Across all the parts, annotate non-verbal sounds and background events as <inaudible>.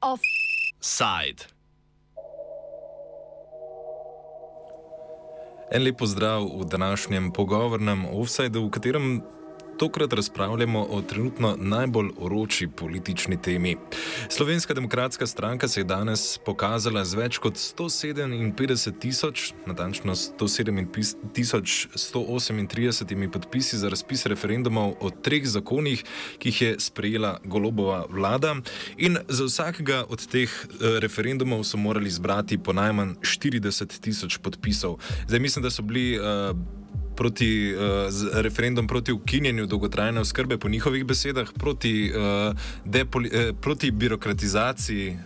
Offside. En lep pozdrav v današnjem pogovornem offsajdu, v katerem Tokrat razpravljamo o trenutno najbolj oroči politični temi. Slovenska demokratska stranka se je danes pokazala z več kot 157 tisoč, natančno 138 podpisi za razpis referendumov o treh zakonih, ki jih je sprejela golobova vlada. In za vsakega od teh eh, referendumov so morali zbrati po najmanj 40 tisoč podpisov. Zdaj mislim, da so bili. Uh, proti uh, referendum proti ukinjanju dolgotrajne oskrbe, po njihovih besedah, proti, uh, depoli, uh, proti birokratizaciji.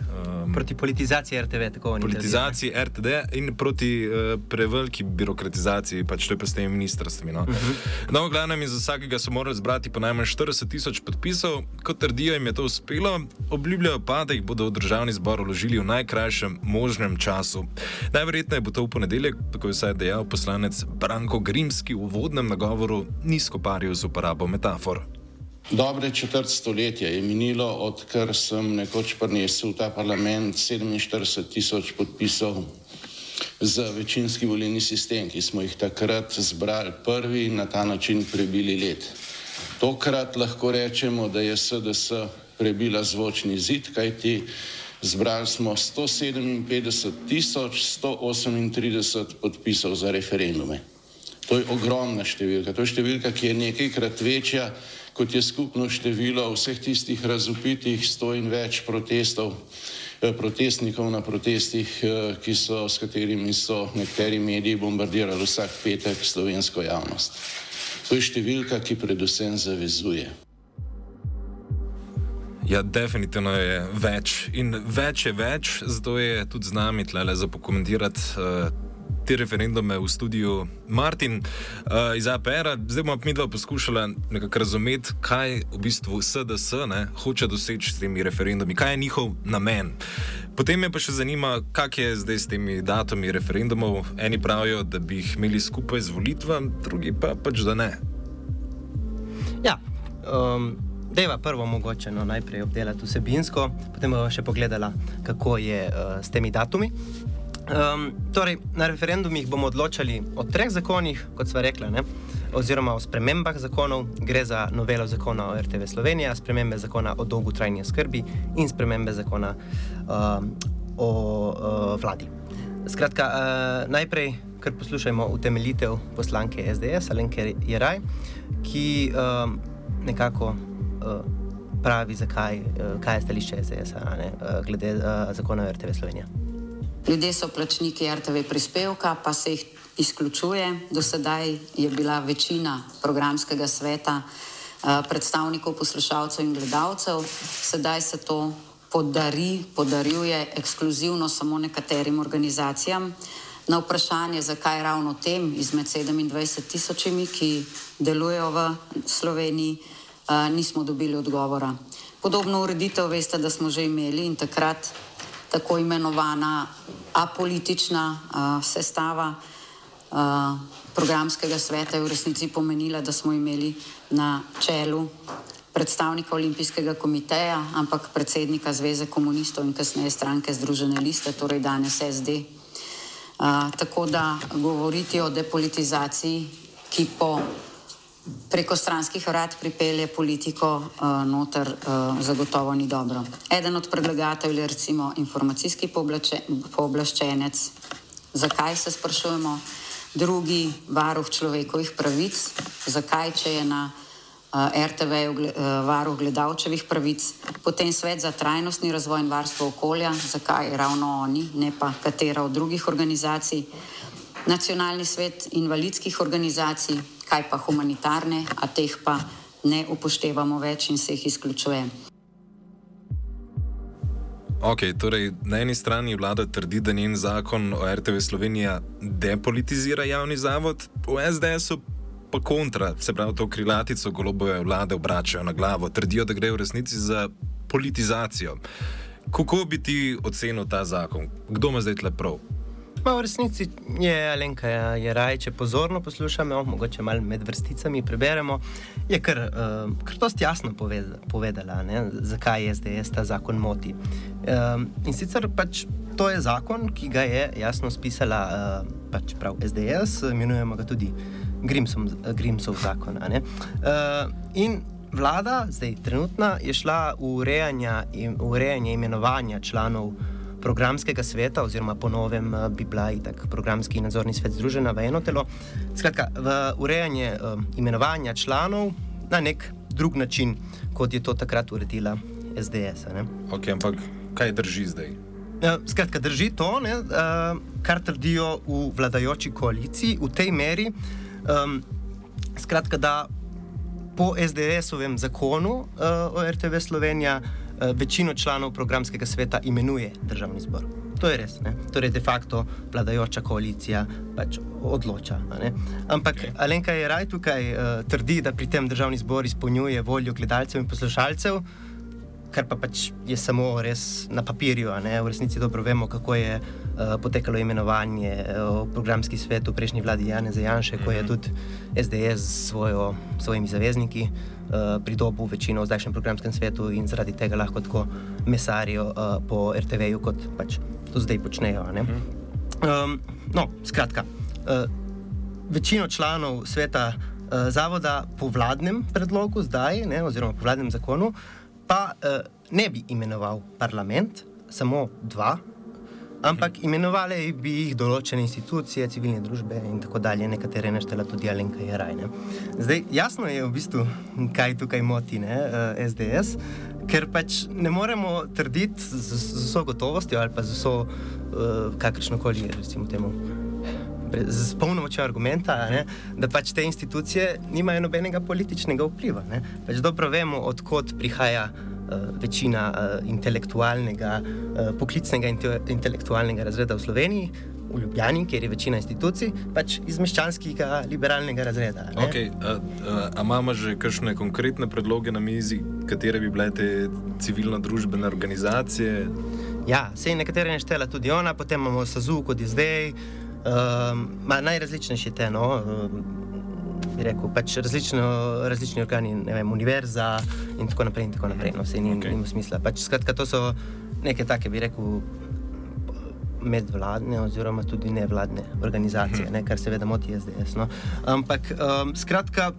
Um, proti politizaciji RTV, tako ali Politizaciji RTD in proti uh, preveliki birokratizaciji, pač to je pa s temi ministrstvi. No, uh mhm. -huh. no glavnem, za vsakega so morali zbrati po najmanj 40 tisoč podpisov, kot trdijo, jim je to uspelo, obljubljajo pa, da jih bodo v državni zbor uložili v najkrajšem možnem času. Najverjetneje bo to v ponedeljek, tako je vsaj dejal poslanec Branko Grims ki v uvodnem nagovoru ni skoparil z uporabo metafor. Dobre četrt stoletja je minilo, odkar sem nekoč prinesel v ta parlament 47 tisoč podpisov za večinski volilni sistem, ki smo jih takrat zbrali prvi in na ta način prebili let. Tokrat lahko rečemo, da je SDS prebila zvočni zid, kajti zbrali smo 157 tisoč 138 podpisov za referendume. To je ogromna številka. To je številka, ki je nekajkrat večja, kot je skupno število vseh tistih razupitih sto in več protestov, eh, protestnikov na protestih, eh, ki so, s katerimi so nekateri mediji bombardirali vsak petek slovensko javnost. To je številka, ki predvsem zavezuje. Ja, definitivno je več in več je več, zato je tudi z nami tle za pokomentirati. Uh, te referendume v studiu Martin uh, iz APR. Zdaj bomo mi dva poskušali nekako razumeti, kaj v bistvu SDS ne, hoče doseči s temi referendumi, kaj je njihov namen. Potem me pa še zanima, kak je zdaj s temi datumi referendumov. Eni pravijo, da bi jih imeli skupaj z volitvami, drugi pa pač da ne. Ja. Um... Deva prvo mogoče no, najprej obdelati vsebinsko, potem bomo še pogledali, kako je uh, s temi datumi. Um, torej, na referendumih bomo odločali o treh zakonih, kot sva rekla, ne? oziroma o spremembah zakonov. Gre za novelo zakona o RTV Slovenija, spremembe zakona o dolgotrajni skrbi in spremembe zakona um, o uh, vladi. Skratka, uh, najprej, kar poslušajmo utemeljitev poslanke SDS, Alenke Jeraj, ki um, nekako. Uh, Pravi, zakaj, kaj je stališče SDS glede uh, zakona o RTV Slovenija. Ljudje so plačniki RTV prispevka, pa se jih izključuje. Do sedaj je bila večina programskega sveta eh, predstavnikov poslušalcev in gledalcev, sedaj se to podari, podarjuje ekskluzivno samo nekaterim organizacijam. Na vprašanje, zakaj ravno tem izmed 27 tisočimi, ki delujejo v Sloveniji, eh, nismo dobili odgovora. Podobno ureditev veste, da smo že imeli in takrat tako imenovana apolitična uh, sestava uh, programskega sveta je v resnici pomenila, da smo imeli na čelu predstavnika Olimpijskega komiteja, ampak predsednika Zveze komunistov in kasneje stranke Združene liste, torej danes SD. Uh, tako da govoriti o depolitizaciji, ki po preko stranskih vrat pripelje politiko uh, noter, uh, zagotovo ni dobro. Eden od predlagateljev je recimo informacijski pooblaščenec, zakaj se sprašujemo, drugi varuh človekovih pravic, zakaj če je na uh, eh, RTV uh, varuh gledalčevih pravic, potem svet za trajnostni razvoj in varstvo okolja, zakaj ravno oni, ne pa katera od drugih organizacij, nacionalni svet invalidskih organizacij, kaj pa humanitarne, a teh pa ne upoštevamo več in se jih izključuje. Ok, torej na eni strani vlada trdi, da njen zakon o RTV Slovenija depolitizira javni zavod, v SDS-u pa kontra, se pravi, to krilatico golobove vlade obračajo na glavo, trdijo, da gre v resnici za politizacijo. Kako bi ti ocenil ta zakon? Kdo ima zdaj tle prav? Pa v resnici je Alenka Jaraj, če pozorno poslušamo, mogoče malo med vrsticami preberemo, je kar, uh, kar dosti jasno povedala, ne, zakaj je SDS ta zakon moti. Um, in sicer pač to je zakon, ki ga je jasno spisala uh, pač prav SDS, imenujemo ga tudi Grimsom, Grimsov zakon. Uh, in vlada, zdaj trenutna, je šla v urejanje, urejanje imenovanja članov programskega sveta, oziroma po novem uh, bi bila itak programski in nadzorni svet združena v eno telo. Skratka, v urejanje uh, imenovanja članov na nek drug način, kot je to takrat uredila SDS. Ok, ampak kaj drži zdaj? Ja, skratka, drži to, ne, uh, kar trdijo v vladajoči koaliciji, v tej meri, um, skratka, da po SDS-ovem zakonu uh, o RTV Slovenija uh, večino članov programskega sveta imenuje državni zbor. To je res. Ne? Torej, de facto vladajoča koalicija pač odloča. Ampak okay. Alenka je raj tukaj uh, trdi, da pri tem državni zbor izpolnjuje voljo gledalcev in poslušalcev kar pa pač je samo res na papirju. V resnici dobro vemo, kako je uh, potekalo imenovanje uh, v programski svet v prejšnji vladi Jana Zajanša, ko je mhm. tudi SDS s svojo, svojimi zavezniki uh, pridobil večino v zdajšnjem programskem svetu in zaradi tega lahko tako mesarijo po RTV-ju, kot pač to zdaj počnejo. Um, no, skratka. Večino članov sveta zavoda po vladnem predlogu, zdaj, ne, oziroma po vladnem zakonu, pa ne bi imenoval parlament, samo dva, ampak imenovali bi jih določene institucije, civilne družbe in tako dalje, nekatere neštela tudi Alenka Jarajne. Zdaj, jasno je v bistvu, kaj tukaj moti ne, uh, eh, SDS. Ker pač ne moremo trditi z, z vso gotovostjo ali pa z vso uh, kakršno koli, recimo, temu, z polno močjo argumenta, ne, da pač te institucije nimajo nobenega političnega vpliva. Pač dobro vemo, odkot prihaja večina uh, intelektualnega, uh, poklicnega inte intelektualnega razreda v Sloveniji. V Ljubljani, kjer je večina institucij, pač iz meščanskega liberalnega razreda. Okay, a, a, a imamo že kakšne konkretne predloge na mizi, katere bi bile te civilno-družbene organizacije? Ja, se je nekatere neštela tudi ona, potem imamo SAZU, kot je zdaj, Um, najrazličnejši te, no, um, bi rekel, pač različno, različni organi, ne vem, univerza in tako naprej. In tako naprej no, se ni, okay. ni smisla. Pač, skratka, to so neke take, bi rekel, medvladne oziroma tudi nevladne organizacije, hmm. ne, kar seveda moti SDS. No. Ampak, um, skratka.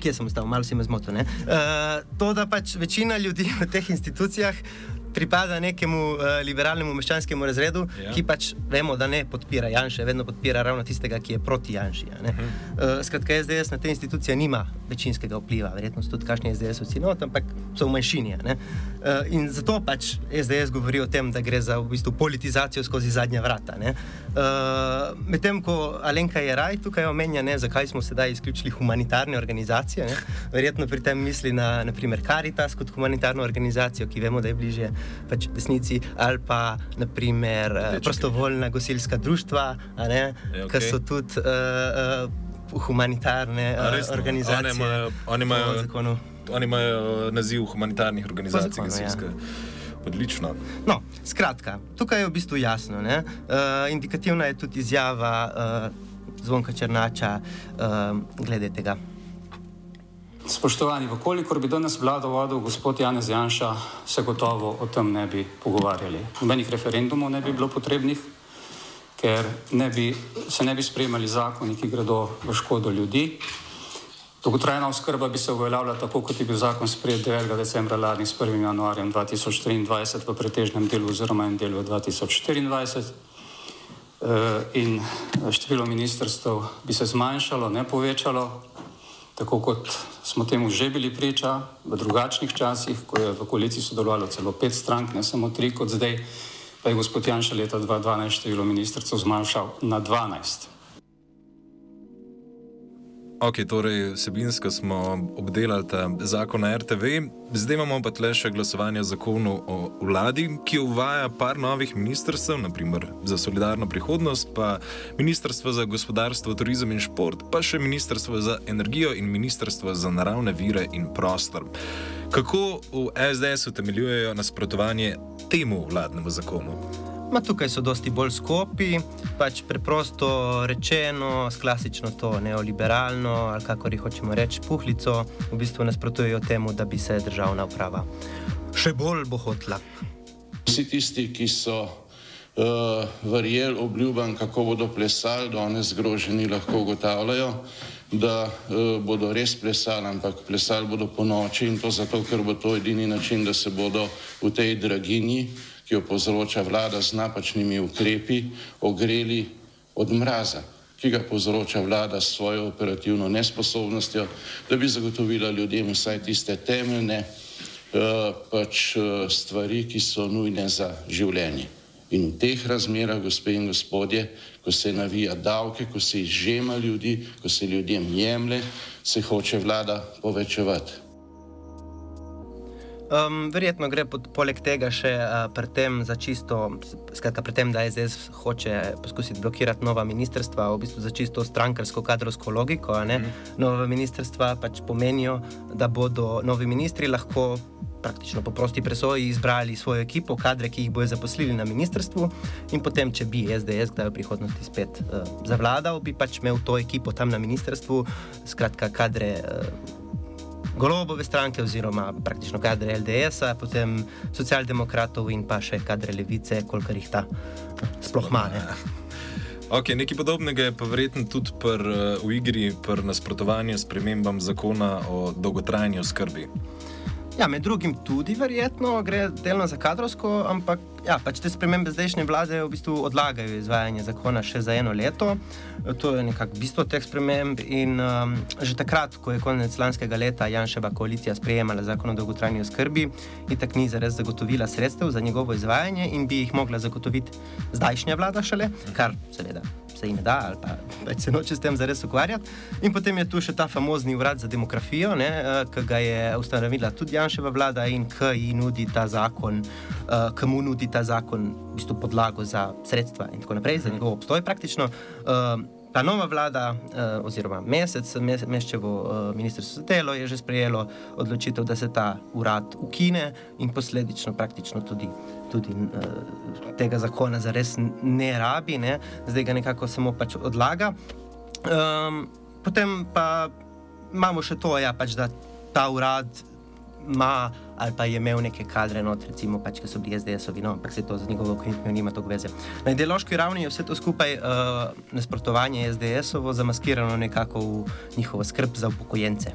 Kje sem ostal, malo si me zmotil. Uh, to, da pač večina ljudi v teh institucijah pripada nekemu uh, liberalnemu meščanskemu razredu, ja. ki pač vemo, da ne podpira Janša, vedno podpira ravno tistega, ki je proti Janši. Uh -huh. uh, skratka, SDS na te institucije nima večinskega vpliva, verjetno tudi kakšni SDS-ovci, no, ampak so v manjšini. Uh, in zato pač SDS govori o tem, da gre za v bistvu politizacijo skozi zadnja vrata. Uh, Medtem ko Alenka je raj tukaj omenja, ne, zakaj smo sedaj izključili humanitarne organizacije, ne? verjetno pri tem misli na naprimer Caritas kot humanitarno organizacijo, ki vemo, da je bliže pač desnici, ali pa naprimer Dečki. Eh, prostovoljna gosilska društva, ja, okay. ki so tudi uh, uh, humanitarne uh, organizacije. Oni imajo, imajo, imajo naziv humanitarnih organizacij, zakonu, gasilske. Ja. Odlično. No, skratka, tukaj je v bistvu jasno. Uh, indikativna je tudi izjava uh, Zvonka Črnača uh, glede tega. Spoštovani, vkolikor bi danes vlado vodil gospod Janez Janša, se gotovo o tem ne bi pogovarjali. Nobenih referendumov ne bi bilo potrebnih, ker ne bi, se ne bi sprejemali zakoni, ki gredo v škodo ljudi. Dolgotrajna oskrba bi se uveljavila tako, kot je bil zakon sprejet 9. decembra lani s 1. januarjem 2023 v pretežnem delu oziroma en del v 2024. Eh, in število ministrstv bi se zmanjšalo, ne povečalo, tako kot smo temu že bili priča v drugačnih časih, ko je v koaliciji sodelovalo celo pet strank, ne samo tri kot zdaj, pa je gospod Janša leta 2012 število ministrstev zmanjšal na 12. Ok, torej sebinsko smo obdelali ta zakon o RTV, zdaj imamo pa tle še glasovanje o zakonu o vladi, ki uvaja par novih ministrstv, naprimer za solidarno prihodnost, pa ministrstvo za gospodarstvo, turizem in šport, pa še ministrstvo za energijo in ministrstvo za naravne vire in prostor. Kako v SDS utemeljujejo nasprotovanje temu vladnemu zakonu? Ma tukaj so dosti bolj skopi, pač preprosto rečeno, klasično to neoliberalno, ali kako jih hočemo reči, puhlico, v bistvu nasprotujejo temu, da bi se državna uprava še bolj bohotla. Vsi tisti, ki so uh, verjeli obljubam, kako bodo plesali, danes zgroženi lahko ugotavljajo, da uh, bodo res plesali, ampak plesali bodo po noči in to zato, ker bo to edini način, da se bodo v tej draginji, ki jo povzroča vlada z napačnimi ukrepi, ogreli od mraza ki ga povzroča vlada s svojo operativno nesposobnostjo, da bi zagotovila ljudem vsaj tiste temeljne uh, pač, uh, stvari, ki so nujne za življenje. In v teh razmerah, gospe in gospodje, ko se navija davke, ko se izžema ljudi, ko se ljudem jemlje, se hoče vlada povečevati. Um, verjetno gre pod, poleg tega še uh, pri tem za čisto, skratka, pri tem, da SDS hoče poskusiti blokirati nova ministrstva, v bistvu za čisto strankarsko, kadrovsko logiko. Mm. Nova ministrstva pač pomenijo, da bodo novi ministri lahko praktično po prosti presoji izbrali svojo ekipo, kadre, ki jih bojo zaposlili na ministrstvu, in potem, če bi SDS kdaj v prihodnosti spet uh, zavladal, bi pač imel to ekipo tam na ministrstvu, skratka, kadre. Uh, Golobove stranke, oziroma praktično kadre LDS-a, potem socialdemokratov in pa še kadre levice, kolikor jih ta sploh ima. <laughs> Okay, nekaj podobnega je pa verjetno tudi pr, uh, v igri pri nasprotovanju spremembam zakona o dolgotrajni oskrbi. Ja, med drugim tudi verjetno gre delno za kadrovsko, ampak ja, pač te spremembe zdajšnje vlade v bistvu odlagajo izvajanje zakona še za eno leto. To je nekako bistvo teh sprememb. In um, že takrat, ko je konec lanskega leta Janševa koalicija sprejemala zakon o dolgotrajni oskrbi, in tako ni zares zagotovila sredstev za njegovo izvajanje in bi jih mogla zagotoviti zdajšnja vlada šele, kar seveda se jim da, ali pa več se noče s tem zares ukvarjati. In potem je tu še ta famozni urad za demografijo, ne, eh, ki ga je ustanovila tudi Janševa vlada in ki ji nudi ta zakon, uh, ki mu nudi ta zakon, v bistvu podlago za sredstva in tako naprej, za njegov obstoj praktično. Uh, Ta nova vlada, eh, oziroma mesec, meščevo eh, ministrstvo za delo, je že sprejelo odločitev, da se ta urad ukine in posledično praktično tudi, tudi eh, tega zakona za res ne rabi, ne? zdaj ga nekako samo pač odlaga. Um, potem pa imamo še to, ja, pač, da ta urad ima ali pa je imel neke kadre, not, recimo, pač, ki so bili SDS-ovi, no, ampak se to z njegovo ukrenitvijo nima toliko veze. Na ideološki ravni je vse to skupaj uh, nasprotovanje SDS-ovo zamaskirano nekako v njihovo skrb za upokojence.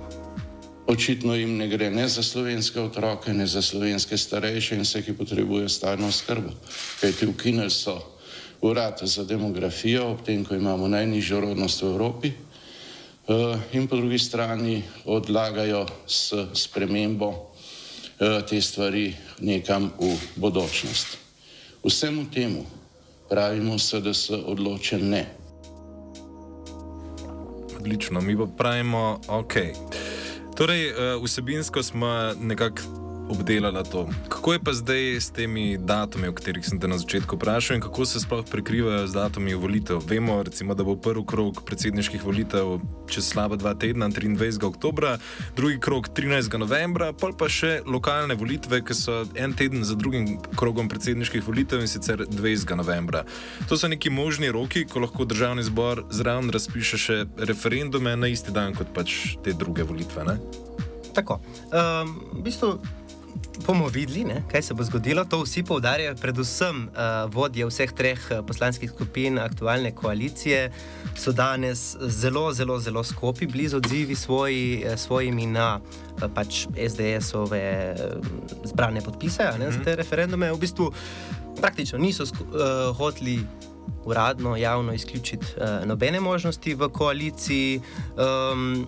Očitno jim ne gre ne za slovenske otroke, ne za slovenske starejše in vse, ki potrebujejo stalno skrb. Kaj ti ukinili so urad za demografijo, ob tem, ko imamo najnižjo rodnost v Evropi, uh, in po drugi strani odlagajo s spremembo Eh, te stvari nekam v bodočnost. Vsemu temu pravimo SDS odločen ne. Odlično, mi pa pravimo ok. Torej, eh, vsebinsko smo nekako obdelala to. Kako je pa zdaj s temi datumi, o katerih sem te na začetku vprašal, in kako se sploh prekrivajo z datumi volitev? Vemo, recimo, da bo prvi krok predsedniških volitev čez slaba dva tedna, 23. oktober, drugi krok 13. novembra, pol pa še lokalne volitve, ki so en teden za drugim krogom predsedniških volitev in sicer 20. novembra. To so neki možni roki, ko lahko državni zbor zraven razpiše še referendume na isti dan kot pač te druge volitve. Ne? Tako. Um, v bistvu bomo videli, ne, kaj se bo zgodilo. To vsi poudarjajo, predvsem uh, vodje vseh treh uh, poslanskih skupin aktualne koalicije so danes zelo, zelo, zelo skopi, blizu odzivi svoji, uh, svojimi na uh, pač SDS-ove zbrane podpise ne, mm -hmm. za te mhm. referendume. V bistvu praktično niso uh, hoteli. Uradno, javno izključiti uh, nobene možnosti v koaliciji, um,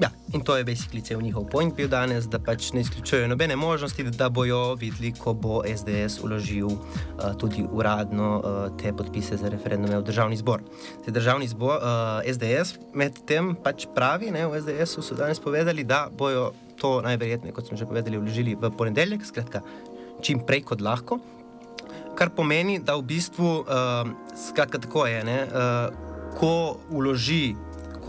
Ja, in to je basically cel njihov point bil danes, da pač ne izključujejo nobene možnosti, da bojo videli, ko bo SDS uložil uh, tudi uradno uh, te podpise za referendume v državni zbor. Zdaj, državni zbor, uh, SDS med tem pač pravi, ne, v SDS-u so danes povedali, da bojo to najverjetneje, kot smo že povedali, vložili v ponedeljek, skratka, čim prej kot lahko. Kar pomeni, da v bistvu, uh, skratka, tako je, ne, uh, ko uloži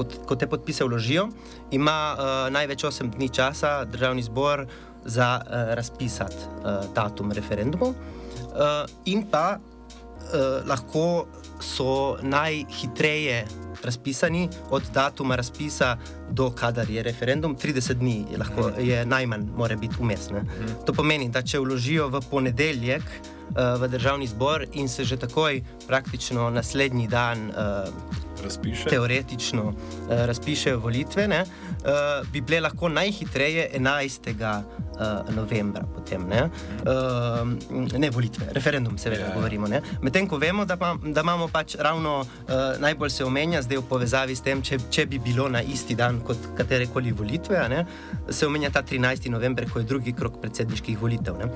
ko, ko te podpise vložijo, ima uh, največ 8 dni časa državni zbor za uh, razpisati uh, datum referendumov. Uh, in pa uh, lahko so najhitreje razpisani od datuma razpisa do kadar je referendum, 30 dni je, lahko, mhm. je najmanj, mora biti umestne. To pomeni, da če vložijo v ponedeljek uh, v državni zbor in se že takoj, praktično naslednji dan, uh, razpiše. teoretično uh, razpišejo volitve, ne, uh, bi bile lahko najhitreje 11. Uh, novembra, potem, ne? Uh, ne volitve, referendum, seveda, yeah. Ja. govorimo. Medtem ko vemo, da, pa, da imamo pač ravno uh, najbolj se omenja, zdaj v povezavi s tem, če, če bi bilo na isti dan kot katerekoli volitve, ne? se omenja ta 13. november, ko je drugi krok predsedniških volitev. Ne?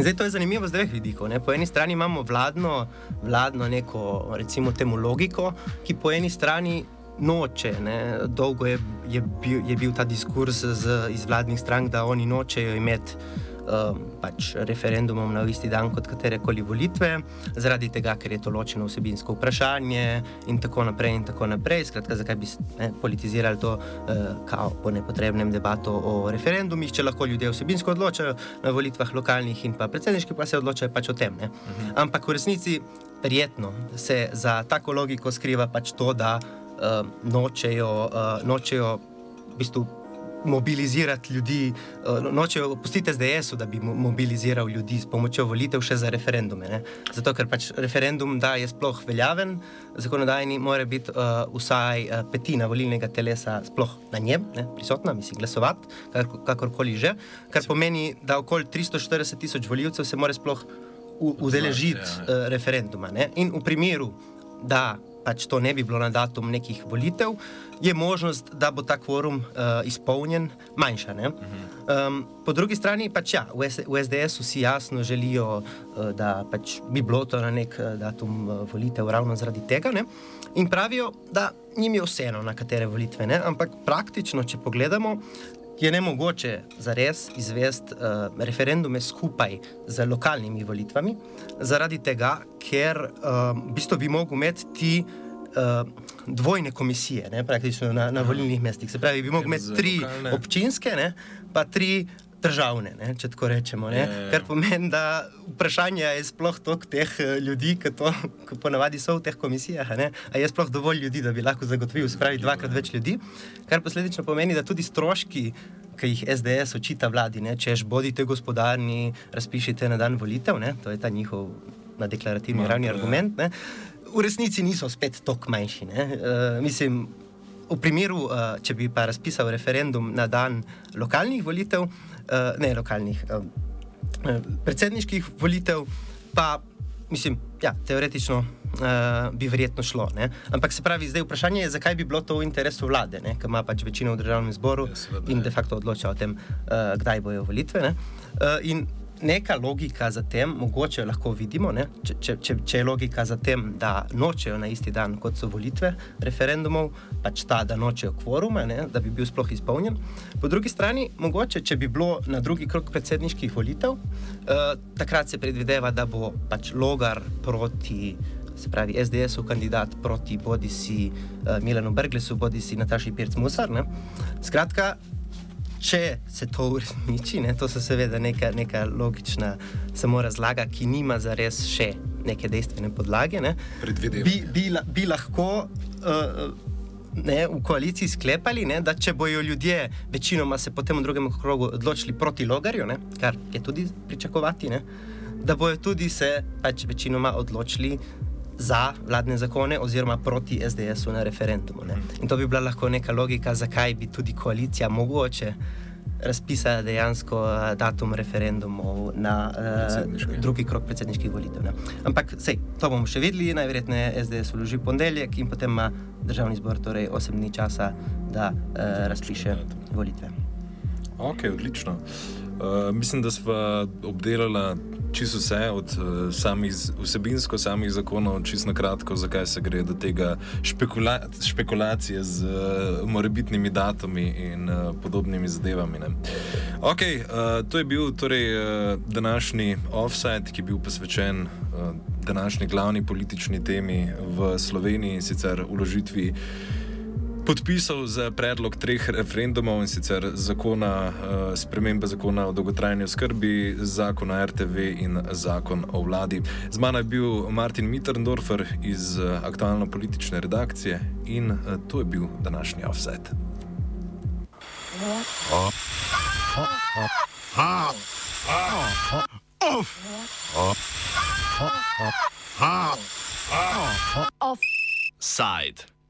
Zdaj to je zanimivo z dveh vidikov. Ne? Po eni strani imamo vladno, vladno neko, recimo, temu logiko, ki po eni strani noče. Ne? Dolgo je, je, bil, je bil ta diskurs z, iz vladnih strank, da oni nočejo imeti. Uh, pač referendumom na isti dan kot katerekoli volitve, zaradi tega, ker je to ločeno vsebinsko vprašanje, in tako naprej. In tako naprej. Skratka, zakaj bi ne, politizirali to uh, po nepotrebnem debato o referendumih, če lahko ljudje vsebinsko odločajo na volitvah lokalnih in pa predsedniških, pa se odločajo pač o tem. Mhm. Ampak v resnici, verjetno se za tako logiko skriva pač to, da uh, nočejo, uh, nočejo v bistvu mobilizirati ljudi, uh, nočejo pustiti SDS-u, da bi mobiliziral ljudi s pomočjo volitev še za referendume. Ne? Zato, ker pač referendum, da je sploh veljaven, zakonodajni mora biti uh, vsaj uh, petina volilnega telesa sploh na njem, ne? prisotna, misli glasovati, kak kakorkoli že, kar pomeni, da okoli 340 tisoč voljivcev se mora sploh udeležiti uh, referenduma. Ne? In v primeru, da pač to ne bi bilo na datum nekih volitev, je možnost, da bo ta kvorum uh, izpolnjen, manjša. Um, po drugi strani pač ja, v, v SDS vsi jasno želijo, uh, da pač bi bilo to na nek uh, datum uh, volitev ravno zaradi tega. Ne? In pravijo, da jim je vseeno, na katere volitve, ne? ampak praktično, če pogledamo, je ne mogoče za res izvesti uh, referendume skupaj z lokalnimi volitvami, zaradi tega, ker uh, v bistvu bi mogel imeti ti uh, dvojne komisije ne, na, na volilnih mestih. Se pravi, bi mogel imeti tri lokalne. občinske, ne, pa tri državne, ne, če tako rečemo. Je, je. Kar pomeni, da vprašanje je sploh toliko teh eh, ljudi, ki to ki ponavadi so v teh komisijah. Ne, je sploh dovolj ljudi, da bi lahko zagotovil, spravi dvakrat več ljudi. Kar posledično pomeni, da tudi stroški, ki jih SDS očita vladi, ne, češ bodite gospodarni, razpišite na dan volitev, ne, to je ta njihov na deklarativni ravni argument. Ne, v resnici niso spet tako manjši. Uh, mislim, v primeru, uh, če bi pa razpisal referendum na dan lokalnih volitev, ne lokalnih, uh, predsedniških volitev, pa mislim, ja, teoretično uh, bi verjetno šlo. Ne? Ampak se pravi, zdaj vprašanje je, zakaj bi bilo to v interesu vlade, ki ima pač večino v državnem zboru ja, in de facto odloča o tem, uh, kdaj bojo volitve. Uh, neka logika za tem, mogoče lahko vidimo, če, če, če, če je logika za tem, da nočejo na isti dan, kot so volitve referendumov, pač ta, da nočejo kvorume, ne, da bi bil sploh izpolnjen. Po drugi strani, mogoče, če bi bilo na drugi krok predsedniških volitev, eh, takrat se predvideva, da bo pač logar proti. Se pravi, SDS-ov kandidat proti bodi si uh, Milanu Brglesu, bodi si Nataši Pirc-Musar. Skratka, če se to uresniči, to so seveda neka, neka logična samo razlaga, ki nima za res še neke dejstvene podlage, ne, bi, bi, bi lahko uh, ne, v koaliciji sklepali, ne, da če bojo ljudje večinoma se potem v drugem krogu odločili proti logarju, ne, kar je tudi pričakovati, ne, da bojo tudi se pač večinoma odločili za vladne zakone oziroma proti SDS-u na referendumu. Ne? In to bi bila lahko neka logika, zakaj bi tudi koalicija mogoče razpisala dejansko uh, datum referendumov na uh, drugi krok predsedniških volitev. Ne? Ampak sej, to bomo še videli, najverjetneje SDS vloži ponedeljek in potem ima državni zbor torej 8 dni časa, da uh, razpiše volitve. Ok, odlično. Uh, mislim, da smo obdelali čisto vse, od uh, samih vsebinsko samih zakonov, čisto na kratko, zakaj se gre do tega špekula špekulacije z uh, morebitnimi datumi in uh, podobnimi zadevami. Ok, uh, to je bil torej uh, današnji offset, ki je bil posvečen uh, današnji glavni politični temi v Sloveniji, sicer uložitvi podpisov za predlog treh referendumov in sicer zakona, uh, spremembe zakona o dolgotrajni oskrbi, zakon o RTV in zakon o vladi. Z mano je bil Martin Mitterndorfer iz uh, aktualno-politične redakcije in uh, to je bil današnji offset. Offside.